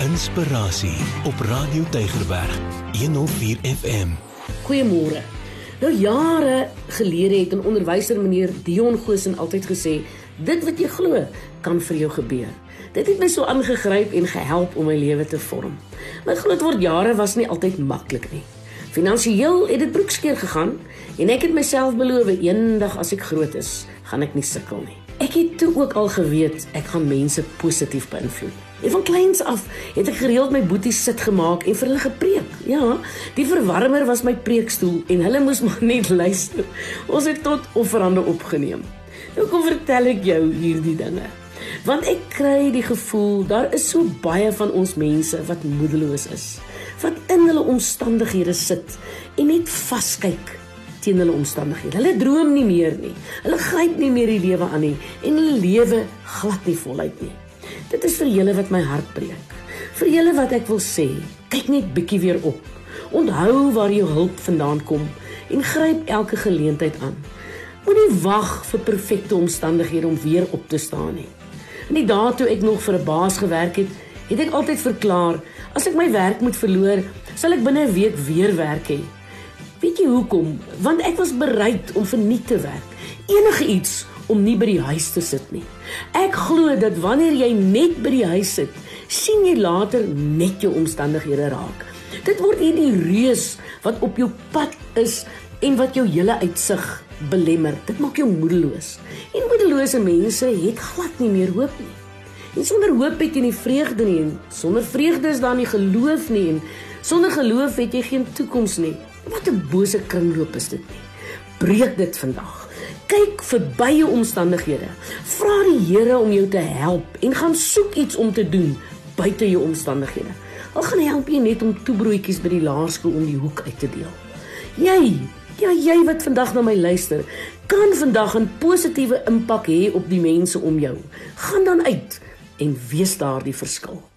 Inspirasie op Radio Tygerberg 104 FM. Goeiemôre. Nou jare gelede het 'n onderwyser meneer Dion Goosen altyd gesê, dit wat jy glo, kan vir jou gebeur. Dit het my so aangegryp en gehelp om my lewe te vorm. My grootword jare was nie altyd maklik nie. Finansieel het dit broekskeer gegaan en ek het myself beloof eendag as ek groot is, gaan ek nie sukkel nie. Ek het toe ook al geweet ek gaan mense positief beïnvloed. En van kleins af het ek gereeld my boeties sit gemaak en vir hulle gepreek. Ja, die verwarmer was my preekstoel en hulle moes maar net luister. Ons het tot offerande opgeneem. Nou kom vertel ek jou hierdie dinge. Want ek kry die gevoel daar is so baie van ons mense wat moedeloos is, wat in hulle omstandighede sit en net vaskyk teen hulle omstandighede. Hulle droom nie meer nie. Hulle gryp nie meer die lewe aan nie en hulle lewe glad nie voluit nie. Dit is vir julle wat my hart breek. Vir julle wat ek wil sê, kyk net bietjie weer op. Onthou waar jou hulp vandaan kom en gryp elke geleentheid aan. Moenie wag vir perfekte omstandighede om weer op te staan nie. In die dae toe ek nog vir 'n baas gewerk het, het ek altyd verklaar, as ek my werk moet verloor, sal ek binne 'n week weer werk hê. Weet jy hoekom? Want ek was bereid om verniet te werk. Enige iets om nie by die huis te sit nie. Ek glo dat wanneer jy net by die huis sit, sien jy later net jou omstandighede raak. Dit word hierdie reus wat op jou pad is en wat jou hele uitsig belemmer. Dit maak jou moedeloos. En moedelose mense het glad nie meer hoop nie. En sonder hoop het jy nie vreugde nie en sonder vreugde is daar nie geloof nie en sonder geloof het jy geen toekoms nie. Wat 'n bose kringloop is dit nie. Breek dit vandag. Kyk verby jou omstandighede. Vra die Here om jou te help en gaan soek iets om te doen buite jou omstandighede. Al gaan help jy net om toebroodjies by die laerskool om die hoek uit te deel. Jy, ja jy wat vandag na my luister, kan vandag 'n positiewe impak hê op die mense om jou. Gaan dan uit en wees daardie verskil.